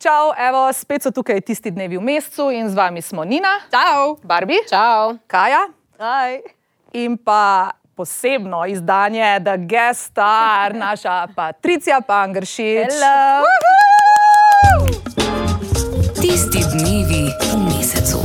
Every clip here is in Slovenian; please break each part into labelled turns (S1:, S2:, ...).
S1: Čau, evo, spet so tukaj tisti dnevi v mesecu in z vami smo Nina,
S2: Čau.
S1: Barbie,
S2: Čau.
S1: Kaja
S2: Hi.
S1: in pa posebno izdanje The Guest Star, naša Patricija Pangršič.
S2: Hello.
S3: Tisti dnevi v mesecu.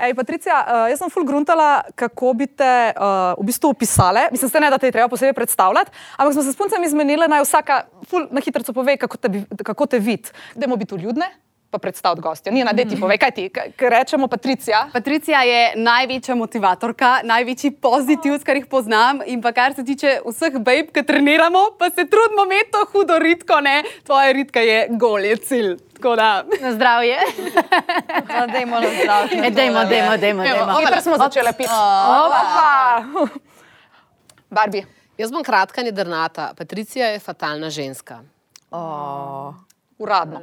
S1: Ej, Patricija, uh, jaz sem full gruntala, kako bi te uh, v bistvu opisale. Mislim, se ne, da te je treba posebej predstavljati, ampak smo se s puncami zmenili, naj vsaka full na hitro pove, kako te, kako te vidi. Dajmo biti ljudne, pa predstaviti gostja. Ni na deti, povej, kaj ti, kaj, rečemo, Patricija.
S2: Patricija je največja motivatorka, največji pozitiv, kar jih poznam. In pa kar se tiče vseh babe, ki treniramo, pa se trudimo imeti to hudo ritko, ne? Tvoja ritka je gol, je cilj. Tako da.
S4: Na zdravje.
S5: No, dajmo na zdravje.
S4: E, dajmo, dajmo, dajmo.
S1: Hitro smo začeli piti.
S4: Opa.
S1: Barbie.
S5: Jaz bom kratka, ne drnata. Patricija je fatalna ženska.
S1: Uradno.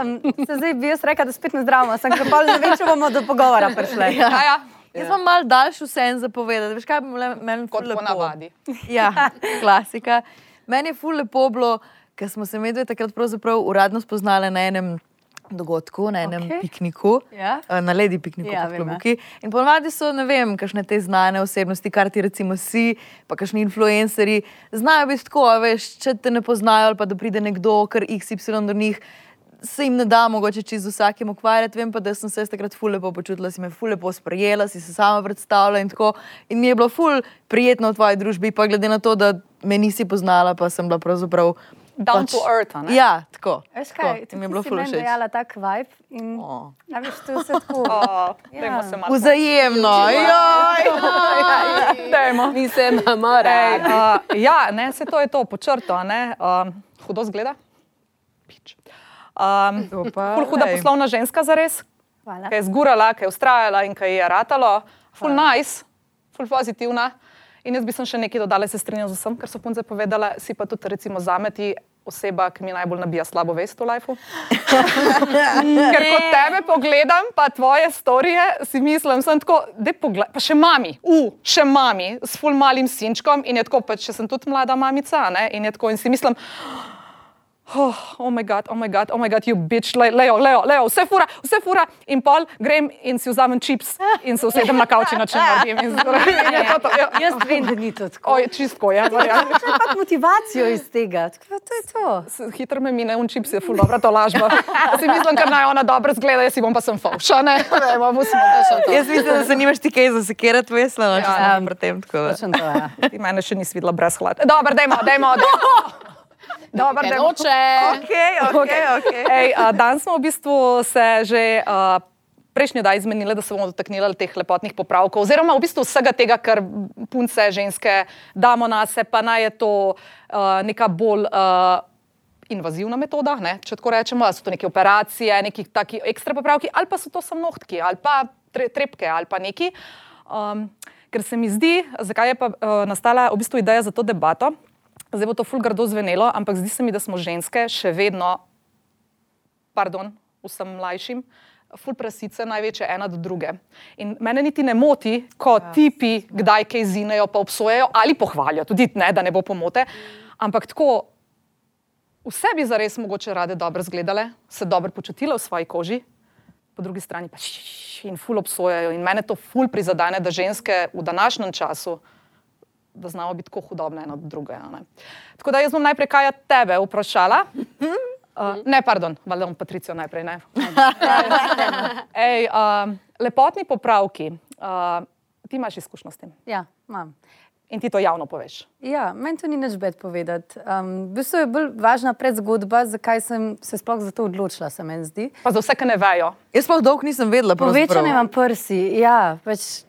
S4: Um, se zdaj bi jaz rekla, da spet ne zdravimo, sem pa ne vem, če bomo do pogovora prišli.
S1: Ja, ja.
S6: Jaz imam malo daljši vsem zapovedati. Veš, kaj bi bilo meni
S1: Kot
S6: ful lepo?
S1: ponavadi.
S6: Ja, klasika. Meni je ful lepo bilo, ker smo se medve takrat uradno spoznali na enem dogodku, na enem okay. pikniku,
S4: Ja.
S6: eh, na ledi pikniku
S4: Ja,
S6: ja. Klobuki. In ponovadi so, ne vem, kakšne te znane osebnosti, kar ti recimo si, pa kakšni influencerji, znajo biti tako, veš, če te ne poznajo ali pa da pride nekdo, kar XY do njih. Se jim ne da mogoče čez vsakim ukvarjati, vem pa, da sem se takrat ful lepo počutila, si me ful lepo sprejela, si se sama predstavljala in tako. In mi je bilo ful prijetno v tvoji družbi, pa glede na to, da me nisi poznala, pa sem bila pravzaprav.
S1: Down to earth, a ne?
S6: Ja, tako.
S4: Veš
S6: tako.
S4: kaj,
S6: In mi je bilo
S4: ti si
S6: ful
S4: meni
S6: všeč.
S4: dajala tak vibe in
S6: O.
S4: a veš, to je vse tako.
S1: O,
S4: Ja.
S1: Se malo.
S6: Vzajemno, joj.
S1: Dajmo.
S5: Mi se imamo
S1: Ej, uh, ja, ne, se to je to, počrto. ne, Um, hudo zgleda. Pič. Um, ful huda
S6: ej.
S1: poslovna ženska za res,
S4: Hvala.
S1: ki je zgurala, ki je ustrajala in ki ji je ratalo. Ful nice, ful pozitivna. In jaz bi sem še nekaj dodala, se strinjam z vsem, kar so punce povedale, si pa tudi recimo zameti oseba, ki mi najbolj nabija slabo vest v lifeu. Ker ko tebe pogledam, pa tvoje storije, si mislim, sem tako, da pogled, pa še mami, u, še mami, s ful malim sinčkom in je tako, pa če sem tudi mlada mamica, ne, in je tako, in si mislim, Oh, oh, moj bog, oh, moj bog, oh, moj bog, you bitch, Le- Leo, Leo, Leo, vse fura, vse fura. In pol grem in si vzamem čips in se usedem na kavč in načem naredim. To to, ja.
S4: Jaz vem, da ni to tako.
S1: Oj, čistko verjamem.
S4: Imam motivacijo iz tega. Tako, to je to.
S1: Hitro me mine un čips, je ful dobra to lažba. Si mislim, ker naj ona dobro zgleda, jaz si bom pa sem fauša, ne? Ne, to.
S6: Jaz mislim, da se nimaš ti kaj za sekirati, veselo, če
S1: Ja.
S6: sem pri tem. tako
S4: to, ja.
S1: Ti mene še nisi videla brez hlad. Dobro, dajmo, dajmo. dajmo.
S5: Ker
S1: dajmo.
S5: noče.
S6: Okay, okay, okay.
S1: Ej, a, danes smo v bistvu se že a, prejšnji dan izmenili, da se bomo dotaknili teh lepotnih popravkov, oziroma v bistvu vsega tega, kar punce, ženske damo na se, pa naj je to a, neka bolj. A, Invazivna metoda, ne, če tako rečemo, so to neke operacije, neki taki ekstra popravki, ali pa so to samo nohtki, ali pa tre, trepke, ali pa neki. Um, ker se mi zdi, zakaj je pa uh, nastala v bistvu ideja za to debato, zdaj bo to fulgardo zvenelo, ampak zdi se mi, da smo ženske še vedno pardon, vsem mlajšim, ful prasice največje ena do druge. In mene niti ne moti, ko ja. tipi kdaj kaj zinejo, pa obsojajo ali pohvalijo, tudi ne, da ne bo pomote. Ampak tako, vse bi zares mogoče rade dobro zgledale, se dobro počutile v svoji koži, po drugi strani pa šiš in ful obsojajo. In mene to ful prizadene, da ženske v današnjem času. Da znamo biti tako hudobne ena do druge. ne. Tako da jaz bom najprej kaj tebe vprašala. Uh, ne, pardon, valjda bom Patricijo najprej. Ne. Ej, uh, lepotni popravki. Uh, ti imaš izkušnjo s tem
S4: Ja, imam.
S1: in ti to javno poveš.
S4: Ja, meni to ni nič bed povedati. Um, v bistvu je bolj važna predzgodba, zakaj sem se sploh za to odločila, se meni zdi.
S1: Pa za vse, ki ne vejo.
S6: Jaz sploh dolgo nisem vedela. pravzaprav.
S4: Povečane imam prsi, ja, pač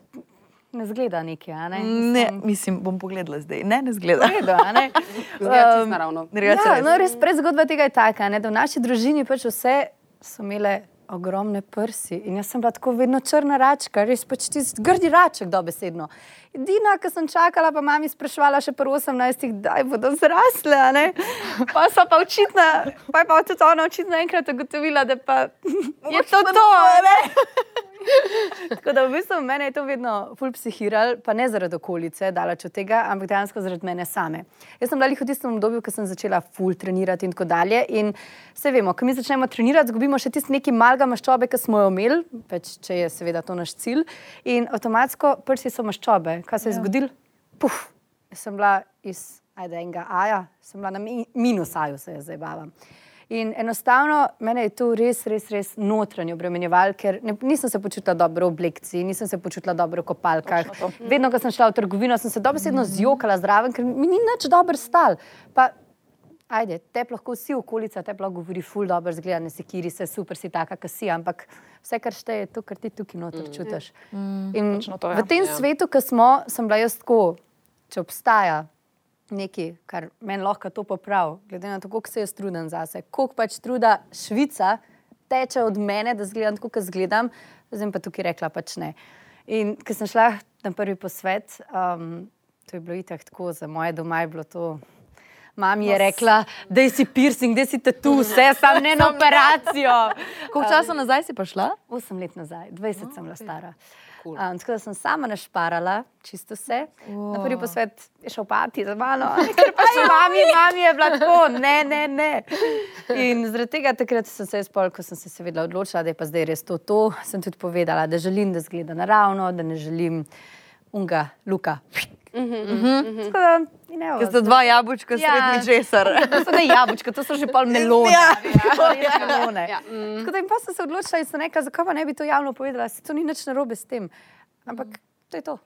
S4: ne zgleda nekaj. a Ne,
S6: Ne, mislim, bom pogledala zdaj. Ne, ne zgleda.
S4: Zgleda, a ne.
S5: Zgleda čisto naravno.
S4: Ja,
S6: res.
S4: no, res predzgodba tega je taka, ne, da v naši družini pač vse so imele ogromne prsi. In jaz sem bila tako vedno črna račka, res pač tisti grdi raček, dobesedno. Edina, ki sem čakala, pa mami sprašvala še pri 18, kdaj bodo zrasle. a ne. Pa so pa očitno, pa je pa tudi ona očitno enkrat ugotovila, da pa je to to. ne. Tako da v bistvu mene je to vedno ful psihiralo, pa ne zaradi okolice, daleč od tega, ampak dejansko zaradi mene same. Jaz sem bila jih v tistem obdobju, ko sem začela ful trenirati in tako dalje. In vse vemo, ko mi začnemo trenirati, zgubimo še tisti neki malga maščobe, ki smo jo imeli, pač, če je seveda to naš cilj. In avtomatsko prsi so maščobe. Kaj se je ja. zgodilo? Puf, sem bila iz ajde, enega aja, sem bila na mi, minus aju, se jaz zdaj bavam. In enostavno mene je to res, res, res notranje obremenjevalo, ker ne, nisem se počutila dobro v oblekciji, nisem se počutila dobro v kopalkah. Vedno, ko sem šla v trgovino, sem se dobesedno zjokala zraven, ker mi ni nič dobro stal. Pa, ajde, te lahko vsi okolica, te lahko govori ful dobro, zgleda, ne sekiri se, super si taka, kar si, ampak vse, kar šteje, je to, kar ti tukaj noter mm. čutiš. Mm. In
S1: to, ja.
S4: v tem
S5: Ja.
S4: svetu, ki smo, sem bila jaz tako, če obstaja nekaj, kar meni lahko to popravi, glede na to, koliko se jaz trudim zase, koliko pač truda Švica teče od mene, da zgledam tako, kot zgledam, zdaj pa tukaj rekla pač ne. In ko sem šla na prvi posvet, um, to je bilo itak tako, za moje doma je bilo to. Mami je rekla, da si piercing, da si tatu, vse, sam ne na operacijo.
S6: Koliko časa nazaj si pa šla?
S4: 8 let nazaj, 20 sem bila stara. Um, tako da sem sama našparala, čisto vse. Wow. Na prvi posvet je šel pati za mano, ker pač mami, mami je bila tako, ne, ne, ne. In zaradi tega takrat sem se jaz, pol, ko sem se seveda odločila, da je pa zdaj res to, to, sem tudi povedala, da želim, da zgleda naravno, da ne želim unga, luka. Tako da, evo,
S6: Ker sta dva jabolčka
S4: Ja.
S6: srednji česar.
S4: To so ne jabolčka, to so že pol melone.
S6: Ja.
S4: Ja, melone. Tako da in pa sem se odločila in sem rekla, zakaj pa ne bi to javno povedala, se to ni nič narobe s tem. Ampak to je to.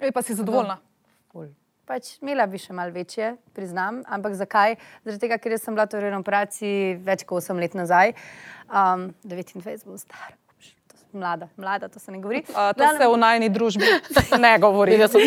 S1: Ej, pa si zadovoljna.
S4: Ful. Pač imela bi še malo večje, priznam, ampak zakaj? Zaradi tega, ker sem bila torej na operaciji več kot 8 let nazaj, um, 29 bom stara. Mlada, mlada, to se ne govori.
S1: Uh, to se v najni družbi ne govori.
S5: Da so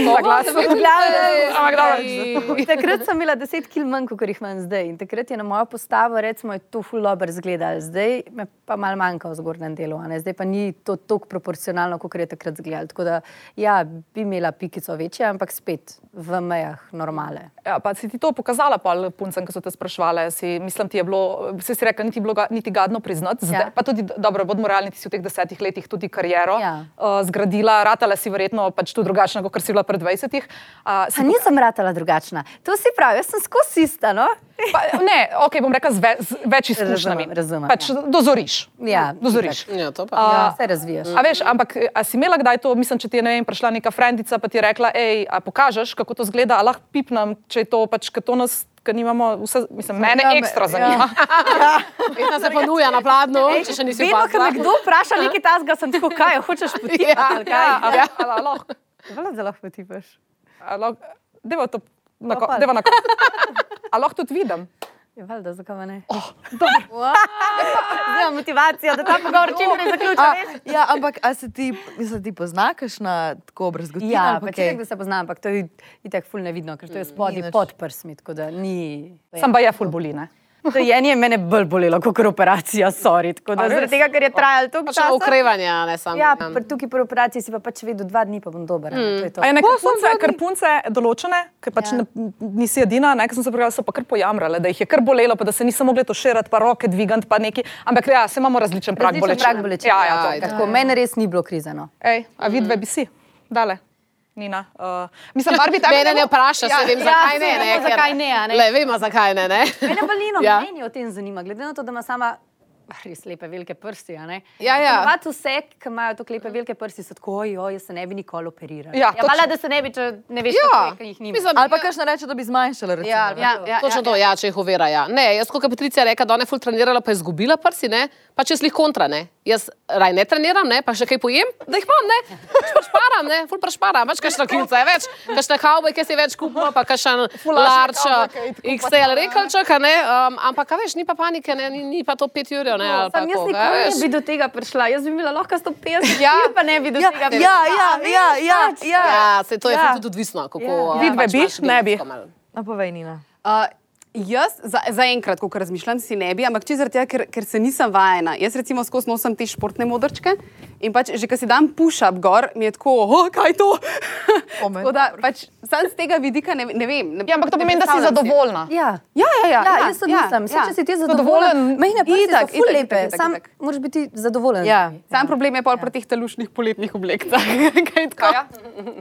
S1: Ampak dobro.
S4: Takrat sem imela 10 kg manj, kot jih imam zdaj. In takrat je na mojo postavo, recimo, je to ful dobro izgledalo. Zdaj me pa malo manjka v zgornjem delu, a ne? zdaj pa ni to tako proporcionalno, kot je takrat izgledalo. Tako da, ja, bi imela pikico večje, ampak spet v mejah normale.
S1: Ja, pa si ti to pokazala, pa puncem, ki so te sprašvali. Si, mislim, ti je bilo, si, si rekla, niti, bilo, ga- niti gadno priznati. Zdaj,
S4: Ja.
S1: Pa tudi, dobro, bodimo realni, ti si v teh desetih letih tudi kariero
S4: Ja.
S1: uh, zgradila, ratala si verjetno pač tu drugačna, kot si bila pred 20. Uh,
S4: Pa nisem ratala drugačna. To si pravi, jaz sem skozi ista. No?
S1: Pa, ne, ok, bom rekla z, ve, z več izkušnjami.
S4: Razumem, razumem,
S1: pač
S4: ja.
S1: dozoriš.
S4: Ja,
S1: dozoriš.
S5: Ja, to pa.
S4: Ja,
S1: A-
S4: se razvijaš.
S1: A veš, ampak a si imela kdaj to, mislim, če ti je ne vem, prišla neka frendica, pa ti je rekla, hej, a pokažeš, kako to zgleda, a lahko pipnem, če je to pač, ker to nas, ker nimamo vse, mislim, mene
S6: Ja,
S1: ekstra
S6: ja.
S1: zanima.
S5: Vedno se ponuja na pladnu, če še nisi
S4: Vedno, ko me kdo vpraša nekaj tasga, sem tako, kaj hočeš potiti.
S5: Ja,
S4: ali kaj?
S1: Ja, a, a, a, lahko,
S4: Hvala, da lahko potipaš.
S1: a, lahko, deva to, na, deva na, ko- a lahko tudi vidim.
S4: Je valjda, zakaj ne? Oh, Zdaj imam motivacijo, da ta pogovor čim prej zaključim.
S6: Ja, ampak a se ti, mislim, ti poznakaš na tako brazgotina?
S4: Ja, pa če da se poznam, ampak to je itak ful nevidno, ker to je spodaj pod prsmi, tako da ni.
S1: Sam pa je full boline.
S4: Dojenje je mene bolj bolelo kot operacija, sorry. Tako da zaradi tega, ker je trajalo toliko
S5: Pač
S4: časa.
S5: okrevanje, ne samo.
S4: Ja, pri, tukaj pri operaciji si pa pač vedel dva dni, pa bom dober. Mm. To je to.
S1: A je nekaj punce, ker punce določene, ker pač
S4: Ja.
S1: ja. ne, nisi edina, ne, ker sem se pogledala, so pa kar pojamrale, da jih je kar bolelo, pa da se niso mogli to širiti, pa roke dvigati, pa neki. Ampak ja, se imamo različen prag bolečine.
S4: prag bolečine.
S1: Ja, ja, to.
S4: Tako, meni res ni bilo krizeno.
S1: Ej, a vidve bi si, dale. Nina. Uh, mislim, Barbi, tebe
S5: Mene ne vpraša,
S1: Ja,
S5: vem,
S4: ja,
S5: zakaj
S4: saj
S5: ne. ne, ker-
S4: zakaj ne, ne.
S5: Le, vemo, zakaj ne. ne.
S4: Mene pa Lino,
S5: Ja.
S4: ja. meni o tem zanima, glede na to, da ima sama res lepe velike prsti. a ne.
S5: Ja, ja.
S4: Ponavadi vse, ki imajo tako lepe velike prsti, so tako, ojoj, jaz se ne bi nikoli operiral.
S1: Ja,
S4: ja
S1: točno.
S4: da se ne bi, če ne veš,
S5: Ja,
S4: kako je, ker jih nima.
S5: mislim,
S6: Ali pa kakšna reče, da bi zmanjšala, recimo.
S4: Ja,
S6: ne?
S4: ja, ja,
S5: Točno
S4: ja,
S5: to, ja, če jih uvera. Ja. Ne, jaz, kot je Patricija rekla, da je ful trenirala, pa je izgubila prsi, ne, pa če slih kontra, ne. Jaz raj ne treniram, ne, pa še kaj pojem, da jih imam, ne. Pač Prešparam, ne, ful prešparam, več kakšna kilca je več, kakšna kavbojke si več kupila, pa kakšen larč, XL rekalček, a ne, um, ampak a veš, ni pa panike, ne, ni, ni pa to 5 ur, ne, ali pa
S4: jaz nikoli
S5: veš.
S4: ne bi do tega prišla. Jaz bi imela lahko 150,
S5: Ja.
S4: ja. pa ne bi do
S6: Ja,
S4: tega
S6: ja, ja, ja, ja, ja.
S5: Ja, se to je
S4: Ja.
S5: ja. tudi odvisno, kako
S4: Ja.
S5: uh,
S1: Vidve bi,
S5: imaš
S1: ne bi.
S5: genetsko malo.
S6: A povej, Nina.
S2: Uh, jaz za- zaenkrat, ko razmišljam, si ne bi, ampak če zaradi tega, ker, ker se nisem vajena. Jaz recimo skozi nosim te športne modrčke In pač, že ko si dam push-up gor, mi je tako, oh, kaj je to? Tako da, pač, sam z tega vidika ne, ne vem. Ne,
S1: Ja, ampak to pomeni, da si zadovoljna.
S4: Ja.
S2: Ja, ja, ja.
S4: Ja, jaz tudi
S2: ja,
S4: mislim, ja.
S2: ja.
S4: če si ti
S1: Zadovoljen.
S4: mehne prsti
S2: Itak,
S4: so ful
S2: itak,
S4: lepe,
S2: itak,
S4: sam
S2: itak.
S4: moraš biti zadovoljen.
S6: Ja.
S4: njimi.
S2: Sam problem je pol pri teh telušnih poletnih oblekah. Kaj tako?
S1: Kaja?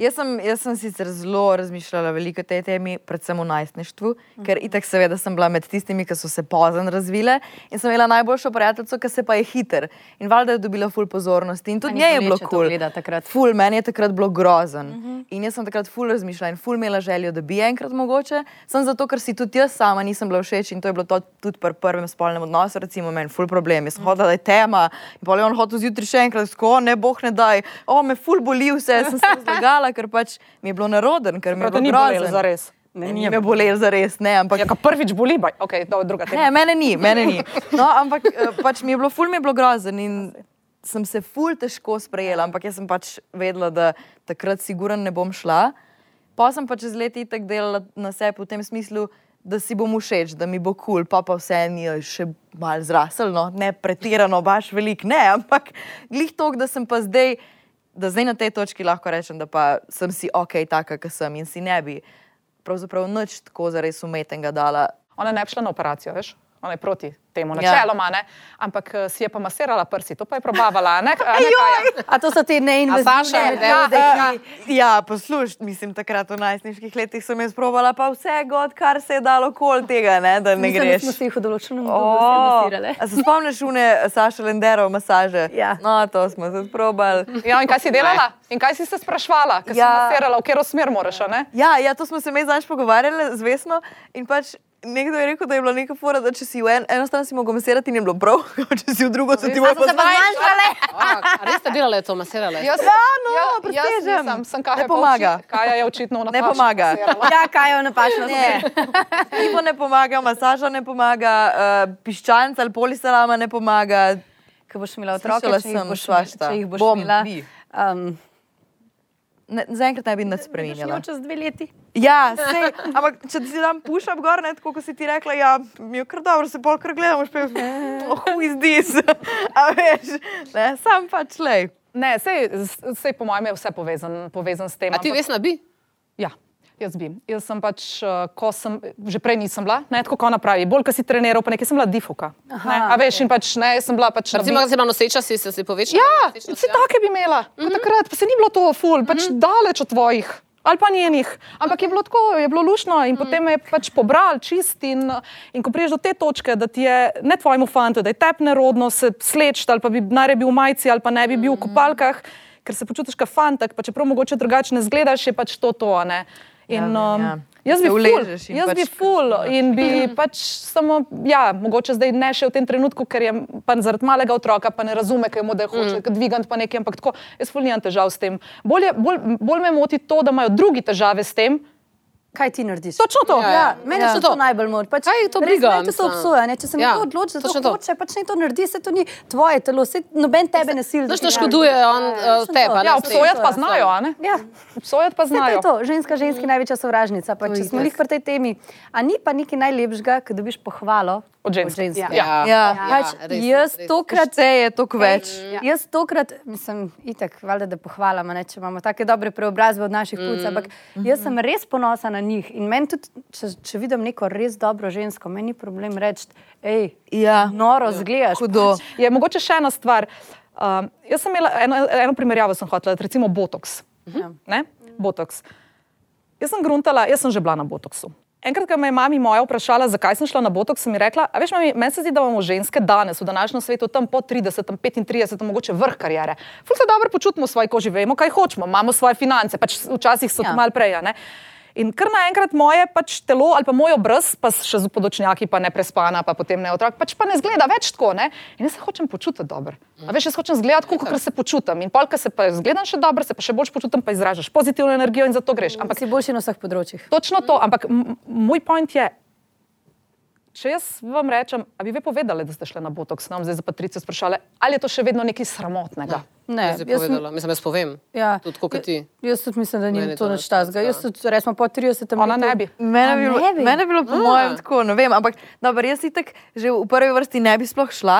S6: Jaz sem, jaz sem sicer zelo razmišljala veliko o tej temi, predvsem v najstništvu, ker itak seveda sem bila med tistimi, ki so se pozno razvile in sem imela najboljšo prijateljico, ki se pa je hiter in valjda je dobila ful pozornosti in tudi njej je bilo kul.
S4: takrat.
S6: Ful, meni je takrat bilo grozen. Uh -huh. In jaz sem takrat ful razmišljala in ful imela željo, da bi enkrat mogoče, sem zato, ker si tudi jaz sama nisem bila všeč in to je bilo to tudi pri prvem spolnem odnosu, recimo meni ful problem. Jaz sem hodila, da je tema in pa je on hotel zjutraj še enkrat, tako, ne boh ne daj, o me ful boli vse, sem se razlagala, ker pač mi je bilo neroden, ker mi je bilo grozen.
S1: zares.
S6: Ne, ni me bolelo za res, ne, ampak
S1: Ja, prvič boli, baj. ok, to je druga tema.
S6: Ne, mene ni, mene ni. No, ampak eh, pač mi je bilo, ful mi je bilo grozen in sem se ful težko sprejela, ampak jaz sem pač vedela, da takrat sigurno ne bom šla. Pa sem pa čez leti tako delala na sebi v tem smislu, da si bom všeč, da mi bo kul, cool, pa pa vse ni še mal zrasel, no, ne pretirano, baš velik, ne, ampak glih tok, da sem pa zdaj, da zdaj na tej točki lahko rečem, da pa sem si ok, taka, kot sem in si ne bi pravzaprav nič tako zares umetnega dala.
S1: Ona ne bi šla na operacijo, veš? Ona je proti temu,
S6: Ja.
S1: načeloma, ne? ampak eh, si je pa masirala prsi, to pa je probavala. a Ne, a ne, Kaja?
S4: A to so te neinvazivne metode,
S6: Ja,
S4: ki
S6: ja poslušaj, mislim, takrat v najstniških letih sem jaz probala pa vse, god, kar se je dalo kol tega, ne, da ne
S4: Mislim, da
S6: greš.
S4: smo si jih v določenem obdobju
S6: a se spomniš une Saša Lenderov masaže?
S4: Ja.
S6: No, to smo tudi probali.
S1: Ja, in kaj si delala? In kaj si se sprašvala, ker si
S6: Ja.
S1: masirala, v katero smer moraš, a ne?
S6: Ja, ja, to smo se mi zdaj pogovarjali z Vesno in pač nekdo je rekel, da je bila neka fora, da če si v en, eno stran si mogel masirati in je bilo prav, če si v drugo se ti bo
S4: pa zmanjšale.
S5: A, a res ste delali to, masirali?
S1: Jaz,
S6: Ja, no,
S1: jaz
S6: presežem.
S1: nisem, sem
S6: Ne
S1: Kaja
S6: pomaga.
S1: Kaja je očitno v
S6: Ne
S1: napačno
S6: pomaga.
S4: Ja, kaj je napačno
S6: Ne, pivo ne pomaga, masaža ne pomaga, uh, piščanc ali polisalama ne pomaga.
S4: Ko boš imela otroke, če jih
S6: sem
S4: boš,
S6: svašta.
S4: če jih boš
S6: Bom,
S4: imela. Um,
S6: Ne, zaenkrat ne bi nič spremenila.
S4: čez dve leti.
S6: Ja, sej, ampak če si dam pušap gor, ne, tako kot si ti rekla, ja, mi je kar dobro, se pol kar gledamo, oh, who is this? A veš, ne, sam pač lej.
S1: Ne, sej, sej po mojem je vse povezan, povezan s tem.
S5: A ti
S1: ampak-
S5: veš, na bi?
S1: Ja, jaz bi. Jaz sem pač, eh, ko sem, že prej nisem bila, ne, tako kot ona pravi, bolj, ko si treniral, pa nekaj sem bila difuka. Ne, a veš, in pač ne, jaz sem bila pač.
S5: Recimo, da si bila noseča, si se si povečala?
S1: Ja,
S5: nosečnost,
S1: vse take bi imela, kot takrat, pa se ni bilo to ful, pač daleč od tvojih. Ali pa njenih, ampak je bilo tako, je bilo lušno in potem me je pač pobral čist. In, in ko priješ do te točke, da ti je ne tvojemu fantu, da je tep nerodno se sleč, ali pa bi naj bil v majici, ali pa ne bi bil v kopalkah, ker se počutiš kot fantak, pa čeprav mogoče drugače ne zgledaš, je pač to to. a ne. In,
S6: vem,
S1: um,
S6: ja.
S1: Jaz bi
S6: uležeš
S1: jaz
S6: pač
S1: bi ful in bi pač samo, ja, mogoče zdaj ne še v tem trenutku, ker je pa zaradi malega otroka, pa ne razume, kaj mu da hoče mm. dvigati pa nekaj, ampak tako, jaz ful nimam težav s tem. Bolj, je, bolj, bolj me moti to, da imajo drugi težave s tem.
S4: Kaj ti narediš?
S1: Točno to.
S5: Ja,
S4: Ja, mene
S5: Ja.
S4: ja. to najbolj moti. Pač,
S5: Kaj to
S4: res
S5: briga,
S4: mene To
S5: mislim.
S4: so obsojanje. Če se
S5: Ja,
S4: nekdo odloči, da to
S5: to.
S4: hoče, pač naj to naredi, se to ni tvoje telo, se noben tebe ne sili. da
S5: Znaš, ne
S4: naredi.
S5: škoduje on uh, tebe.
S4: to.
S5: ne,
S1: Ja, obsojati pa znajo, a ne?
S4: Ja.
S1: Obsojati pa
S4: Vse to je
S1: znajo.
S4: to, ženska ženski največja sovražnica. Pa, če smo
S5: je
S4: jih pri tej temi, a ni pa nekaj najlepšega, ko dobiš pohvalo
S1: Od ženske.
S4: ženske.
S5: Ja,
S6: Ja.
S4: Pač,
S5: res,
S4: jaz
S5: res.
S4: tokrat
S6: Vse je toliko več.
S4: Ja. Jaz tokrat, mislim, itek, valjda, da pohvalim, a ne, če imamo take dobre preobrazbe od naših mm. punc, ampak jaz sem res ponosna na njih in meni tudi, če, če vidim neko res dobro žensko, meni ni problem reči, hej,
S6: Ja.
S4: noro zgledaš.
S6: Hudo.
S1: Je mogoče še ena stvar. Um, jaz sem imela eno, eno primerjavo, sem hotela, recimo Botox. Ne? Botox. Jaz sem gruntala, jaz sem že bila na Botoxu. Enkrat, ko me je mami moja vprašala, zakaj sem šla na Botox, sem ji rekla, a veš, mami, meni se zdi, da imamo ženske danes v današnjem svetu tam po 30, 35, mogoče vrh karijere. Ful se dobro počutimo v svoji koži, vemo, kaj hočemo, imamo svoje finance, pač včasih so ja.
S4: Ja.
S1: malo prej. ne. In kar naenkrat moje pač telo ali pa moj obraz, pa še z podočnjaki, pa ne prespana, pa potem ne otrok, pač pa ne zgleda več tako. Ne? In jaz se hočem počutiti dobro. A veš, jaz hočem zgledati, kot se počutim. In polka se pa zgledam še dobro, se pa še bolj počutim, pa izražaš pozitivno energijo in zato greš. Ampak
S4: si boljši na vseh področjih.
S1: točno to, ampak moj point je. Če jaz vam rečem, a bi vi povedali, da ste šli na Botox, nam zdaj za Patricijo sprašali, ali je to še vedno nekaj sramotnega?
S4: Ne,
S5: Jaz bi
S4: jaz
S5: povedala, mislim, jaz povem.
S4: Ja,
S5: Tudi kot ti.
S4: Jaz tudi mislim, da ni to
S5: to
S4: nič
S5: ne
S4: tazga. Jaz tudi, recimo, po 30
S1: Ona ne bi.
S6: Mene
S4: A
S6: bi, bilo,
S4: ne bi?
S6: mene bi bilo po mojem tako, ne vem, ampak dobro, jaz itak že v prvi vrsti ne bi sploh šla,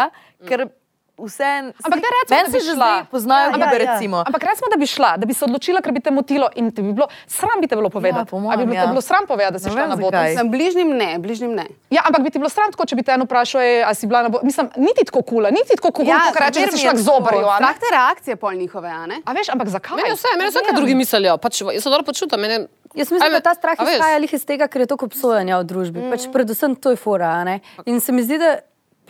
S6: ker vse.
S1: Ampak recimo,
S6: meni
S1: da
S6: se
S1: bi
S6: že
S1: šla.
S6: zdaj poznajo,
S4: Ja,
S6: ja,
S4: ja,
S6: ja,
S4: ja.
S6: recimo.
S1: Ampak recimo, da bi šla, da bi se odločila, ker bi te motilo in te bi bilo, sram bi te bilo povedati.
S6: po
S1: A bi bilo,
S6: ja.
S1: bilo sram povedati, da si
S6: Ne
S1: šla
S6: vem,
S1: na botox?
S2: Sem bližnjim ne, bližnjim ne.
S1: Ja, ampak bi ti bilo sram, tako, če bi te eno vprašal, "Ej, a si bila na botox. Mislim, niti tako kula, niti tako kula, ja, kot reče, da si šla k zobarju. a ne?
S2: Strah te reakcije pol njihove, a ne?
S1: A veš, ampak zakaj?
S5: Meni vse, meni vse, kaj drugi mislijo. Pač, jaz se dobro počutim. Meni,
S4: Jaz mislim,
S5: Ajme,
S4: da ta strah izhaja lih iz tega, ker je toliko obsojanja v družbi. Mm. Pač predvsem to je fora. a ne. In se mi zdi, da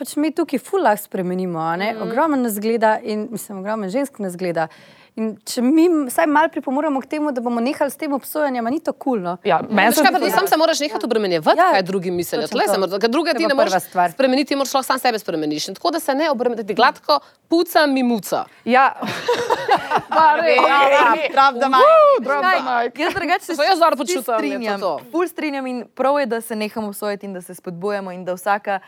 S4: pač mi tukaj ful lahko spremenimo. a ne. Ogromen nas gleda in mislim, ogromen žensk nas gleda. In če mi vsaj malo pripomoremo k temu, da bomo nehali s tem obsojanjem, a ni to kul. No?
S1: Ja, meni
S5: Veš
S1: se zdi,
S5: ti sam se moraš nekaj obremenjevati,
S4: Ja,
S5: ja, kaj drugi mislijo. Tle se
S4: to.
S5: moraš, ker druge
S4: To
S5: ti
S4: je
S5: ne moreš
S4: stvar.
S5: spremeniti, ti moraš lahko sam sebe spremeniš. In tako da se ne obremeniti gladko, puca mi muca.
S1: Ja,
S2: Drop the mic.
S6: Jaz drugače se
S5: Pa jaz dobro
S6: vsi
S5: počutim, je to
S6: strinjam. Ful strinjam in prav je, da se nehamo obsojati in da se spodbujamo in da vsaka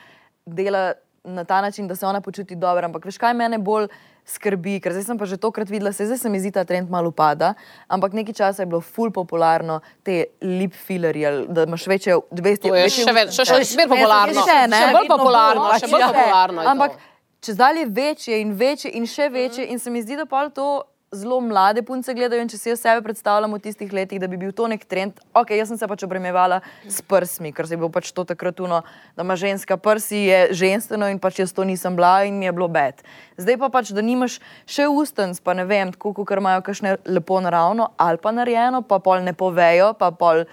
S6: dela na ta način, da se ona počuti dobro. Ampak veš, kaj mene bolj skrbi, ker zdaj sem pa že tokrat videla, se zdaj se mi zdi ta trend malo upada, ampak nekaj časa je bilo ful popularno te lip fillerji, ali da imaš večje, 200
S5: To je še več, še, še, še bolj popularno.
S6: Še, ne,
S5: še bolj popularno,
S6: bolj,
S5: še bolj
S6: ja.
S5: popularno.
S6: Ampak čez dalje večje in večje in še večje, in se mi zdi, da pa to zelo mlade punce gledajo. In če si jaz sebe predstavljam v tistih letih, da bi bil to nek trend, ok, jaz sem se pač obremevala s prsmi, ker se je bilo pač to takrat uno, da ima ženska prsi, je ženstveno in pač jaz to nisem bila in mi je bilo bed. Zdaj pa pač, da nimaš še ustenc, pa ne vem, tako kot imajo kakšne lepo naravno ali pa narejeno, pa pol ne povejo, pa pol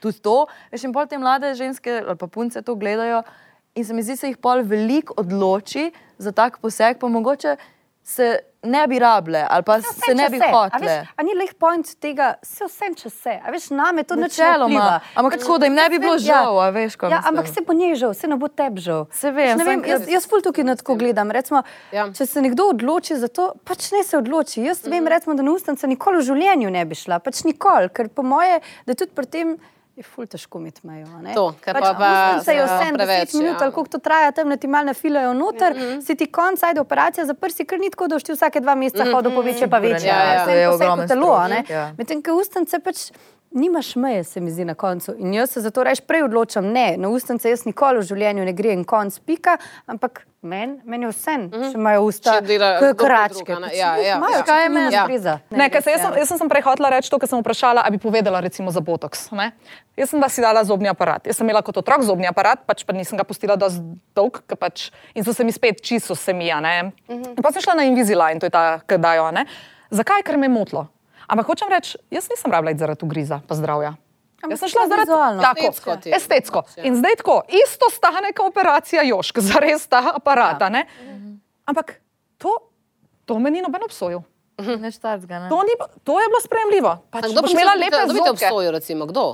S6: tudi to. Veš, in pol te mlade ženske ali pa punce to gledajo in se mi zdi, se jih pol veliko odloči za tak poseg, pa mogoče se ne bi rable ali pa se ne bi hotele.
S4: A ni leh point tega, se vse če se. A veš, name to
S6: Načeloma, ampak tako, da jim ne bi bilo
S4: Ja.
S6: žal, a veš, kaj
S4: Ja,
S6: mislim.
S4: ampak se bo njej žal, se ne bo tebi žal.
S6: Se vem,
S4: Veš, ne vem jaz, jaz ful tukaj na tako gledam. Recimo,
S5: Ja.
S4: Če se nekdo odloči za to, pač ne se odloči. Jaz vem, recimo, da na ustnice nikoli v življenju ne bi šla, pač nikoli, ker po moje, da tudi pri tem. Je ful težko imeti mejo. a ne.
S5: To, ker
S4: pač
S5: pa- pa
S4: se je
S5: ja,
S4: vse
S5: preveč,
S4: 10 minut,
S5: ja.
S4: ali koliko to traja, tam na ti malo nafilajo noter, mm -hmm. si ti konc, ajde operacija za prsi, ker ni tako, da boš ti vsake dva meseca hodil po večje, pa večje.
S5: Ja, ja.
S4: Vse
S6: To je
S4: kot telo, a ne.
S6: ja.
S4: Medtem ko ustnice pač nimaš meje, se mi zdi na koncu. In jaz se zato reč prej odločam, ne, na ustnice jaz nikoli v življenju ne grem konc, pika, ampak meni men je vse, mm -hmm. če imajo usta, kračke.
S5: druga, ne. Ja, ja,
S4: imajo,
S5: ja.
S6: Kaj je meni? Ja.
S4: breza.
S1: Ne, ker se, jaz, sem, jaz sem prej hotela reči to, kar sem vprašala, ali bi povedala recimo za botoks. Ne? Jaz sem da si dala zobni aparat. Jaz sem imela kot otrok zobni aparat, pač pa nisem ga pustila dosti dolg, pač, in so se mi spet čisto se mi. a ne. In Pa sem šla na Invisalign, to je ta, ki dajo. a ne. Zakaj? Ker me je motlo. Ampak hočem reči, jaz nisem rabila iti zaradi ugriza, pa zdravja. Jaz sem šla zaradi tako,
S5: Estetsko ti
S1: estetsko. In zdaj tako, isto stane kot operacija Jošk, za res ta aparat. a ne. Ampak to, to me ni noben obsojil.
S6: Neč tarcga, ne?
S1: To, ni, to je bilo sprejemljivo. Pač,
S5: Kdo bi
S1: imela lepe
S5: da bi te obsojil, recimo, kdo?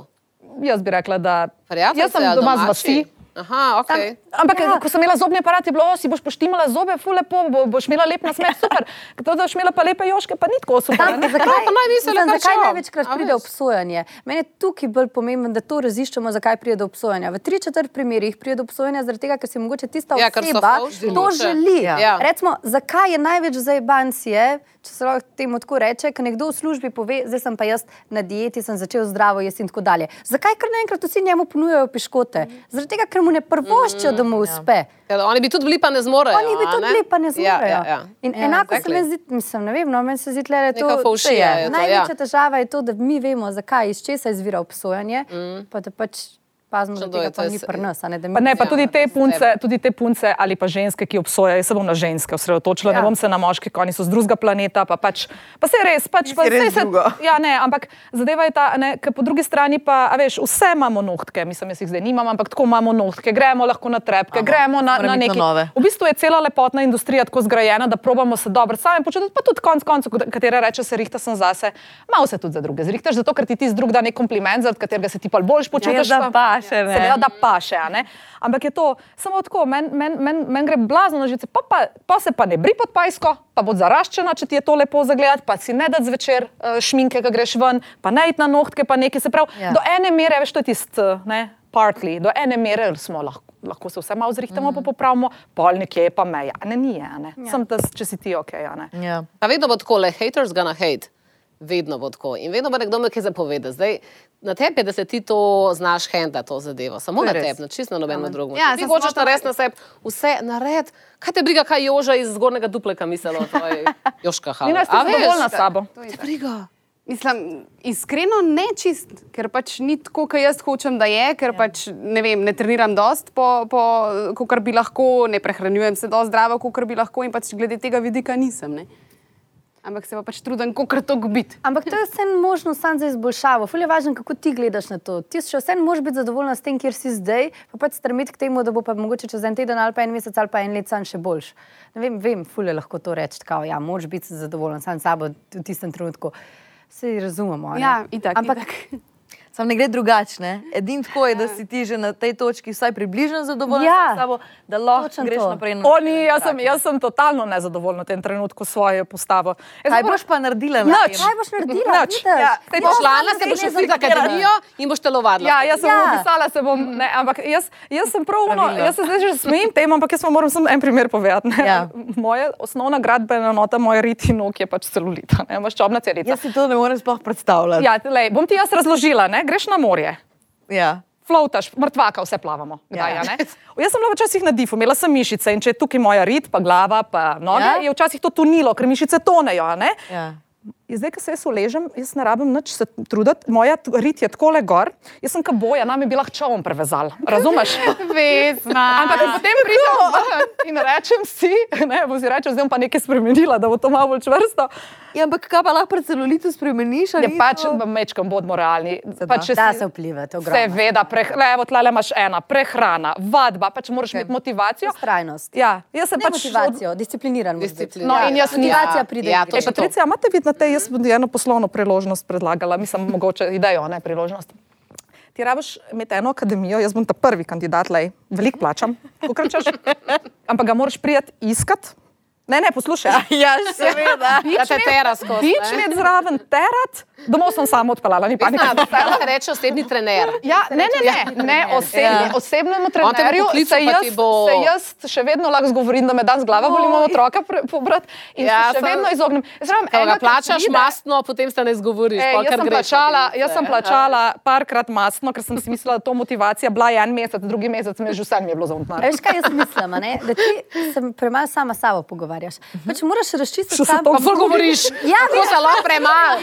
S1: Jaz bi rekla, da
S5: Prijateljice
S1: jaz sem doma z
S5: domači?
S1: vasi.
S5: Aha, ok.
S1: Tam, ampak ja. ko sem imela zobni aparat, je bilo, o, si boš poštimala zobe, fu lepo, bo, boš imela lep nasmeh, super. To, da boš imela pa lepe joške, pa ni tako super.
S4: Tam, zakaj,
S5: pa naj mislijo,
S4: mislim,
S5: kar
S4: zakaj
S5: šel.
S4: največkrat
S5: A
S4: pride obsojanje? Meni je tukaj bolj pomembno, da to raziščemo, zakaj pride do obsojanja. V tri četrt primerih pride do obsojanja zaradi tega, ker si mogoče tista
S5: Ja,
S4: oseba to želi.
S5: Ja. Ja.
S4: Recimo, zakaj je največ zajebancije, če se lahko temu tako reče, ker nekdo v službi pove, zdaj sem pa jaz na dieti, sem začel zdravo jesti in tako dalje. Zakaj kar naenkrat vsi njemu ponujajo piškote? Zaradi tega, ker mu ne prvoščijo, da mu uspe.
S5: Ker oni bi tudi bili, pa ne zmorejo.
S4: Oni bi tudi bili, pa ne zmorejo.
S5: Ja, ja, ja.
S4: In
S5: Ja,
S4: enako se
S5: exactly.
S4: mi zdi, mislim, ne vem, no, meni se zdi, da je to
S5: je to, ja.
S4: Največja težava je to, da mi vemo, zakaj, iz česa izvira obsojanje, mm. pa da pač pazimo, da tega
S5: to,
S4: ni pri nas. a Ne,
S1: Pa ne, pa
S5: Ja,
S1: tudi te, punce, tudi te punce ali pa ženske, ki obsojajo, jaz se bom na ženske osredotočila, ja. ne
S4: Ja.
S1: bom se na moške, ki oni so z drugega planeta. Pa, pač, pa se res, pač, pa,
S6: res
S1: se,
S6: drugo.
S1: ja, ne, ampak zadeva je ta, ne, ker po drugi strani pa, a veš, vse imamo nohtke, mislim, jaz jih zdaj nimam, ampak tako imamo nohtke, gremo lahko na trepke,
S6: Aha,
S1: gremo na, na neki.
S6: nove.
S1: V bistvu je cela lepotna industrija tako zgrajena, da probamo se dobro sami počutiti, pa tudi konc koncev, katera reče, se rihta sem zase, malo se tudi za druge zrihtaš, zato ker ti ti z drug da nek kompliment, zaradi katerega se ti pa boljš počutiš. pa-
S6: paše, ne.
S1: Seveda, da paše, a. Ampak je to samo tako, meni men, men, men gre blazno na žice, pa, pa, pa se pa ne bri pod pajsko, pa bo zaraščena, če ti je to lepo zagledati, pa si ne da zvečer uh, šminke, ki greš ven, pa ne iti na nohtke, pa nekaj. Se pravi,
S6: Ja.
S1: ja. do ene mere, veš, to je tisto, ne, partly, do ene mere smo lahko. Lahko se vse malo zrihtamo, mm. pa popravimo, pol nekje je pa meja. A Ne, ni, je, a ne. Ja. Sem tas, če si ti ok. a ne.
S6: Ja.
S5: Pa vedno bo tako, le haters gonna hate. Vedno bo tako. In vedno bo nekdo me kaj zapovedal. Zdaj, na tebi je, da se ti to znaš handla, to zadevo. Samo
S6: To je
S5: na
S6: res.
S5: tebi, na čisto na nobenem drugem.
S2: Ja,
S5: ti hočeš
S2: smo-
S5: narediti na sebi vse, nared. Kaj te briga, kaj Joža iz zgornjega dupleka mislila, to je Joška Hala.
S1: Nina, ste zadovoljna s sabo.
S5: Te briga.
S2: Mislim, iskreno ne čist, ker pač ni tako, kot jaz hočem, da je, ker ja. pač ne, vem, ne treniram dost, po, po, kot bi lahko, ne prehranjujem se dosti zdravo, kot bi lahko in pač glede tega vidika nisem. Ne. Ampak se pa pač trudim, kot to biti.
S4: Ampak to je vse možno samo za izboljšavo. Ful je važno, kako ti gledaš na to. Ti še vse moraš biti zadovoljen s tem, kjer si zdaj, pa pač stremeti k temu, da bo pa mogoče čez en teden ali pa en mesec ali pa en let sam še boljš. Ne vem, vem ful je lahko to reči, kao, ja, moraš biti zadovoljen sam s sabo v tistem trenutku. Vsi razumemo. ne?
S2: Ja, itak,
S4: Ampak
S2: itak.
S6: Sam ne gre drugače. Edino tako je, da si ti že na tej točki vsaj približno zadovoljen
S4: Ja,
S6: s sabo, da lahko
S4: točno
S6: greš
S4: to.
S6: naprej. na
S1: Oni, jaz sem, jaz sem totalno nezadovoljna v tem trenutku s svojo postavo. Jaz
S6: Kaj boš pa naredila? na tem?
S4: kaj boš naredila? Vidiš?
S1: Ja, saj
S5: Boš
S1: to-
S5: šla, se boš fit
S4: zablokirana.
S5: akademijo in boš telovadila.
S1: Ja, jaz sem
S4: Ja.
S1: ja. opisala, se bom, ne, ampak jaz, jaz sem prav, no,
S6: Pravilno.
S1: jaz se zdaj že smejim tem, ampak jaz vam moram samo en primer povedati. ne.
S6: Ja.
S1: Moja osnovna gradbena nota, moj rit in nog je pač celulita, ne, maščobna celica.
S6: Jaz si to ne morem sploh predstavljati.
S1: Ja, lej, bom ti jaz razložila, ne? Greš na morje.
S6: Ja.
S1: Flautaš, mrtvaka, vse plavamo. Kdaj,
S6: Ja.
S1: ja. Jaz sem bila včasih na difu, imela sem mišice in če je tukaj moja rit, pa glava, pa noge,
S6: Ja.
S1: je včasih to tunilo, ker mišice tonejo. ne.
S6: Ja.
S1: In zdaj, ko se jaz uležem, jaz ne rabim nič se truditi, moja rit je tako le gor, jaz sem kaboja, nam je bila čovn prevezal. Razumeš?
S2: Vesna.
S1: Ampak potem pridem in rečem si, ne, bo si rečem, zdaj bom pa nekaj spremenila, da bo to malo bolj čvrsto.
S6: Ja, ampak kaj pa lahko pred celulitu spremeniš?
S1: Je pač,
S6: to-
S1: mečkam, bodimo realni.
S6: da.
S1: Pač,
S4: Da
S1: si-
S4: se vpliva, to ogromno.
S1: Seveda, preh, le, evo, tlele imaš ena, prehrana, vadba, pač moraš okay. imeti motivacijo.
S4: Trajnost.
S1: Ja, jaz sem
S4: Ne
S1: pač
S4: motivacijo, discipliniran. moraš biti.
S5: Disciplin-
S1: No, in jaz
S4: Motivacija
S5: Ja,
S4: pride.
S5: ja, to je.
S1: Patricija, imate vid na tej, jaz bi eno poslovno priložnost predlagala, mislim, mogoče idejo, ne priložnost. Ti rabiš imeti eno akademijo, jaz bom ta prvi kandidat, lej, veliko plačam, ampak ga moraš prijeti iskat. Ne, ne, poslušaj.
S6: Ja, seveda.
S5: Da te tera skozi.
S1: Nič
S5: ne.
S1: med zraven terat, domov sem samo odpeljala, ni panika.
S5: Kaj se reče osebni trener?
S1: Ja, ne, ne, ne, ne osebni,
S6: Ja.
S1: osebnemu trenerju
S5: poklical,
S1: se jaz,
S5: bo-
S1: se jaz še vedno lahko zgovorim, da me dan z glava boli, imamo otroka pobrati in
S5: Ja,
S1: ja, se še
S5: sem-
S1: vedno izognem. Jaz pravim,
S5: Ko ga plačaš
S1: pride-
S5: mastno, potem se ne izgovoriš.
S1: Ej,
S5: pol
S1: jaz, sem plačala,
S5: potem,
S1: jaz sem
S5: ja.
S1: plačala parkrat masno, ker sem si mislila, da to motivacija bila je en mesec, drugi mesec mi je že vse mi je bilo zaumtno.
S4: Veš, kaj jaz mislim, a ne? da ti se premalo sama s sabo pogovarjaš. Pač moraš razčistiti
S1: Še se
S4: sam.
S1: to
S5: Pa ful govoriš,
S4: Ja,
S5: kako zelo premalo.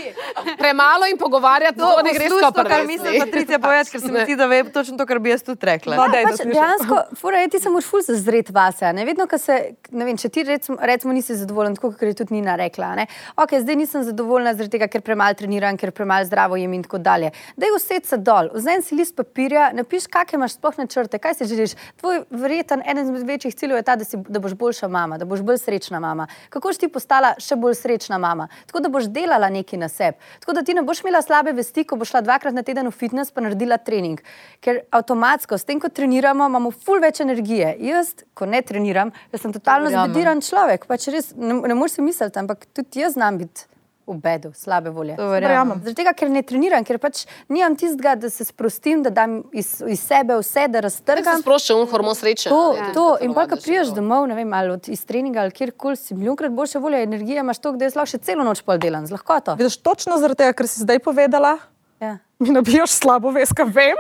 S5: Premalo in pogovarjati, to ne gre
S6: Poslušaj to,
S5: skupaj.
S6: kar misli Patricija povedati, ker se mi zdi, da ve točno to, kar bi jaz tudi rekla.
S1: Daj, da
S4: Pač dejansko, fura je, ti se moraš ful zazreti vase. a Ne? Vedno, ko se, ne vem, če ti recimo, recimo nisi zadovoljen, tako kot je tudi Nina rekla. a Ne? Ok, zdaj nisem zadovoljna zaradi tega, ker premalo treniram, ker premalo zdravo jem in tako dalje. Daj used se dol, vzemi si list papirja, napiš, kakšne imaš sploh načrte, kaj si želiš. Tvoj verjeten eden izmed večjih ciljev je ta, da, si, da boš boljša mama, da boš bolj srečna mama. Kako boš ti postala še bolj srečna mama? Tako da boš delala nekaj na sebi. Tako da ti ne boš imela slabe vesti, ko boš šla dvakrat na teden v fitness pa naredila trening. Ker avtomatsko, s tem, ko treniramo, imamo ful več energije. Jaz, ko ne treniram, jaz sem totalno zbediran človek. Pač res, ne, ne moreš si misliti, ampak tudi jaz znam biti. V bedu, slabe volje.
S6: Verjamem.
S4: Zaradi tega, ker ne treniram, ker pač nimam tistega, da se sprostim, da dam iz, iz sebe vse, da
S5: Tako se
S4: raztrgam.
S5: sprošča un hormon sreče.
S4: To,
S5: tudi
S4: to. In pa, ko priješ domov, ne vem, ali od, iz treninga ali kjerkoli, si milijonkrat boljše volje, energije imaš to, da jaz lahko še celo noč pol delam, z lahkoto.
S1: Vidiš, točno zaradi tega, kar si zdaj povedala,
S4: Ja.
S1: mi nabijaš slabo vest, kaj vem.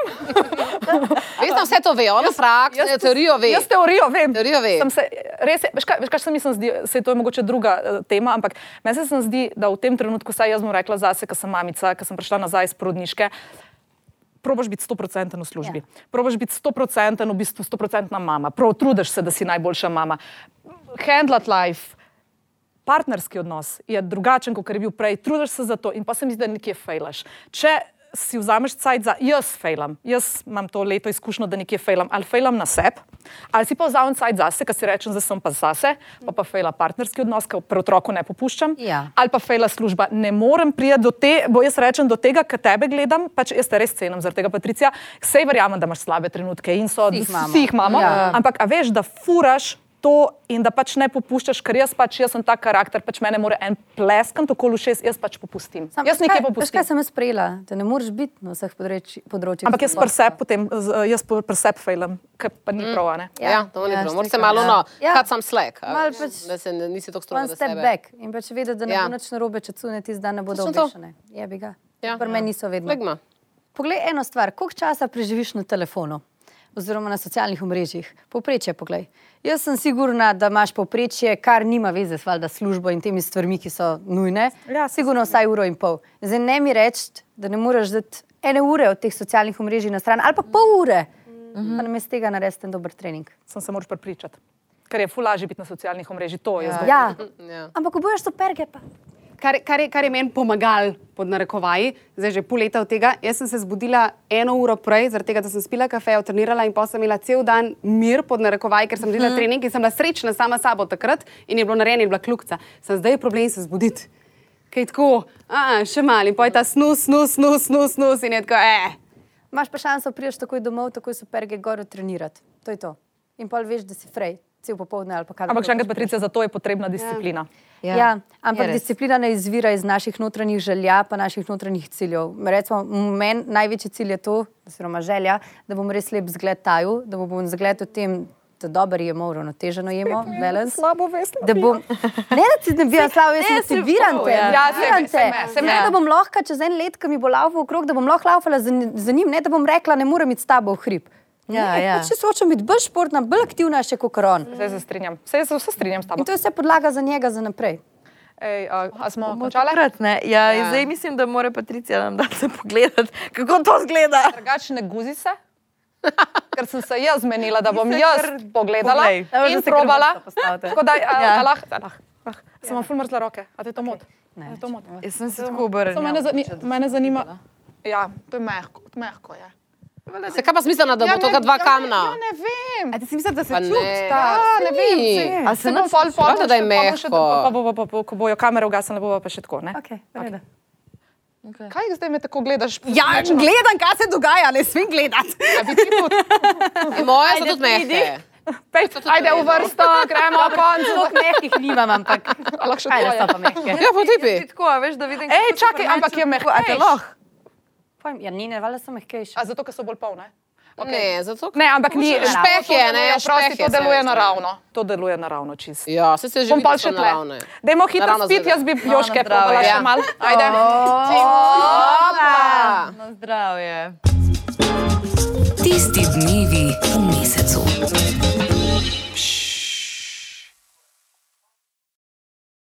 S5: Veš, da vse to ve, ona praksa,
S1: Jaz-
S5: teorijo ve.
S1: Jaz teorijo vem.
S5: Teorijo ve.
S1: Sem Se, res veš, kaj, veš, kaj se mi se zdi, se to je mogoče druga uh, tema, ampak meni se sem zdi, da v tem trenutku, saj jaz bom rekla zase, ker sem mamica, ker sem prišla nazaj iz porodniške. Probaš biti 100% v službi. Ja. Probaš biti 100% v bistvu 100% mama. Prav trudiš se, da si najboljša mama. Handlat life, partnerski odnos je drugačen, kot je bil prej. Trudiš se za to in pa se mi zdi, da nekje fejlaš. Če si vzameš cajt za jaz fejlam, jaz imam to leto izkušnjo, da nekje fejlam, ali fejlam na sebi, ali si pa vzamem cajt zase, ker si rečem, da sem pa zase, pa pa fejla partnerski odnos, ker pri otroku ne popuščam,
S4: Ja.
S1: ali pa fejla služba. Ne morem priti do te, bo jaz rečem do tega, kar tebe gledam, pač jaz te res cenim zaradi tega, Patricija. Sej verjamem, da imaš slabe trenutke in so,
S4: Vsi jih imamo.
S1: vsi jih imamo
S4: Ja.
S1: ampak a veš, da furaš. To in da pač ne popuščaš, ker jaz pač jaz sem ta karakter, pač mene more en pleskant okoli šest, jaz pač popustim.
S4: Sam,
S1: jaz nekaj
S4: kaj-
S1: popustim.
S4: Kaj sem jaz sprejela? Da ne moreš biti na vseh področji- področjih.
S1: Ampak jaz presep potem, z- jaz presep failam, ker pa ni prav, a ne.
S5: Ja, ja to ni
S4: ja,
S5: prav. Moraš se malo
S4: ja.
S5: no,
S4: Ja.
S5: slack. a
S4: Malo
S5: veš,
S4: pač
S5: Da se ne- nisi tako strogo
S4: One step
S5: sebe.
S4: back in pač vedeti, da ne
S5: Ja.
S4: bo nič narobe, če cune tisti dan ne bodo obveščene. Je bi ga.
S5: Ja.
S4: Pri meni niso vedno.
S5: Flegma.
S4: Poglej eno stvar, koliko časa preživiš na telefonu oziroma na socialnih omrežjih? Povprečje, poglej. Jaz sem sigurna, da imaš povprečje, kar nima veze s valjda službo in temi stvarmi, ki so nujne.
S1: Ja,
S4: sigurno vsaj uro in pol. Zdaj ne mi reči, da ne moreš dati ene ure od teh socialnih omrežij na stran ali pa pol ure. Mm -hmm. Pa namesto tega narediti en dober trening.
S1: Sem se moraš prepričati. Ker je fulaži biti na socialnih omrežjih, to je zdaj.
S4: Ja.
S5: Ja.
S4: Ampak ko boš superge, pa.
S2: Kar, kar, je, kar je meni pomagal, pod narekovaji, zdaj že pol leta od tega. Jaz sem se zbudila eno uro prej, zaradi tega, da sem spila kafe, trenirala in pa sem imela cel dan mir pod narekovaji, ker sem delala trening in sem bila srečna sama s sabo takrat in je bilo narejeno, in bila kljukca. Sem zdaj je problem se zbuditi. Kaj je tako, a, še malo in pa je ta snus, snus, snus, snus, snus in je tako, eh.
S4: Imaš pa šanso, priješ takoj domov, takoj superge gor trenirati. To je to. In pol veš, da si frej, cel popoldne ali pa kaj.
S1: Ampak še enkrat, Patricija, za to je potrebna disciplina.
S4: Ja, ja,
S6: je
S4: ampak disciplina ne izvira iz naših notranjih želja, pa naših notranjih ciljev. Recimo, meni največji cilj je to, oziroma želja, da bom res lep zgled taju, da bom zgled v tem, da dobro jemo, uravnoteženo jemo, balance.
S1: Slabo vest.
S4: Da bom, ne da ti ne bi slabo, jaz sem motiviran te.
S6: ja.
S1: Ja,
S4: motiviran te.
S1: saj me,
S4: da bom lahko čez en let, ko mi bo laufal okrog, da bom lahko laufala za, za njim, ne da bom rekla, ne morem iti s tabo v hrib.
S6: Ja,
S4: ne,
S6: ja.
S4: pač se hočem biti bolj športna, bolj aktivna še kot on.
S1: Zdaj se strinjam. Vse se vse strinjam s tabo.
S4: In to je vse podlaga za njega za naprej.
S1: Ej, a, a smo končali?
S6: takrat, ne? Ja, ja.
S5: Ja.
S6: Zdaj mislim, da mora Patricija nam dati pogledati, kako to zgleda.
S1: Drugače ne guzi se. Ker sem se jaz zmenila, da bom jaz pogledala
S6: Poglej.
S1: In
S4: si
S1: probala. Tako da, a,
S6: Ja.
S1: a lahko, a lahko. lahko. Sem vam ful mrzla roke, a te to to mod?
S6: Jaz sem se tako
S1: Samo Mene,
S6: obrnila.
S1: zani, mene zanima. Ja, to je mehko, mehko je.
S5: Se kaj pa smiselno, da bo
S1: Ja,
S5: to
S1: ne-
S5: kot dva
S1: ja,
S5: kamna?
S1: Ja, ne vem.
S2: A ti si mislila, da se
S5: Pa ne.
S2: čuti?
S1: Ja, ne vem.
S6: A se
S1: bom pol- pol
S5: da je
S1: pa bo
S5: mehko.
S1: Pa bo, pa, pa, pa, ko bojo kamere ugasnile, bo pa še tako, ne?
S4: Okay, okay.
S1: Kaj zdaj me tako gledaš?
S2: Ja, gledam, kaj se dogaja, ne smem gledati.
S1: A bi ti tudi?
S5: Moje so tudi mehke.
S1: Pej, ajde v vrsto, gremo konc.
S4: Zelo mehkih nimam, ampak
S1: A lahko še
S4: ajde,
S1: tvoje?
S4: so pa.
S5: Ja, po tipi.
S6: Tako, a veš, da vidim.
S1: Ej,
S6: kako so
S1: čakaj, ampak je
S6: meni tako- A te
S1: mehkejš.
S6: lahko?
S4: Pojem, Ja, ni ne, valjda so mehkejši.
S1: A zato, ker so bolj polne?
S5: Ne, zato
S1: Ne, ampak ni.
S5: Špeh je, ne,
S1: prosti,
S5: špeh
S1: to
S5: je,
S1: deluje
S5: ne.
S1: naravno. To deluje naravno čisto.
S5: Ja, se se že
S1: Bom
S5: vidi,
S1: še tle. Dajmo hitro
S5: zgleda.
S1: jaz bi joške probala še
S5: Ja.
S1: mal. Ajde.
S5: Opa!
S6: Na zdravje.
S3: Tisti dnevi v mesecu.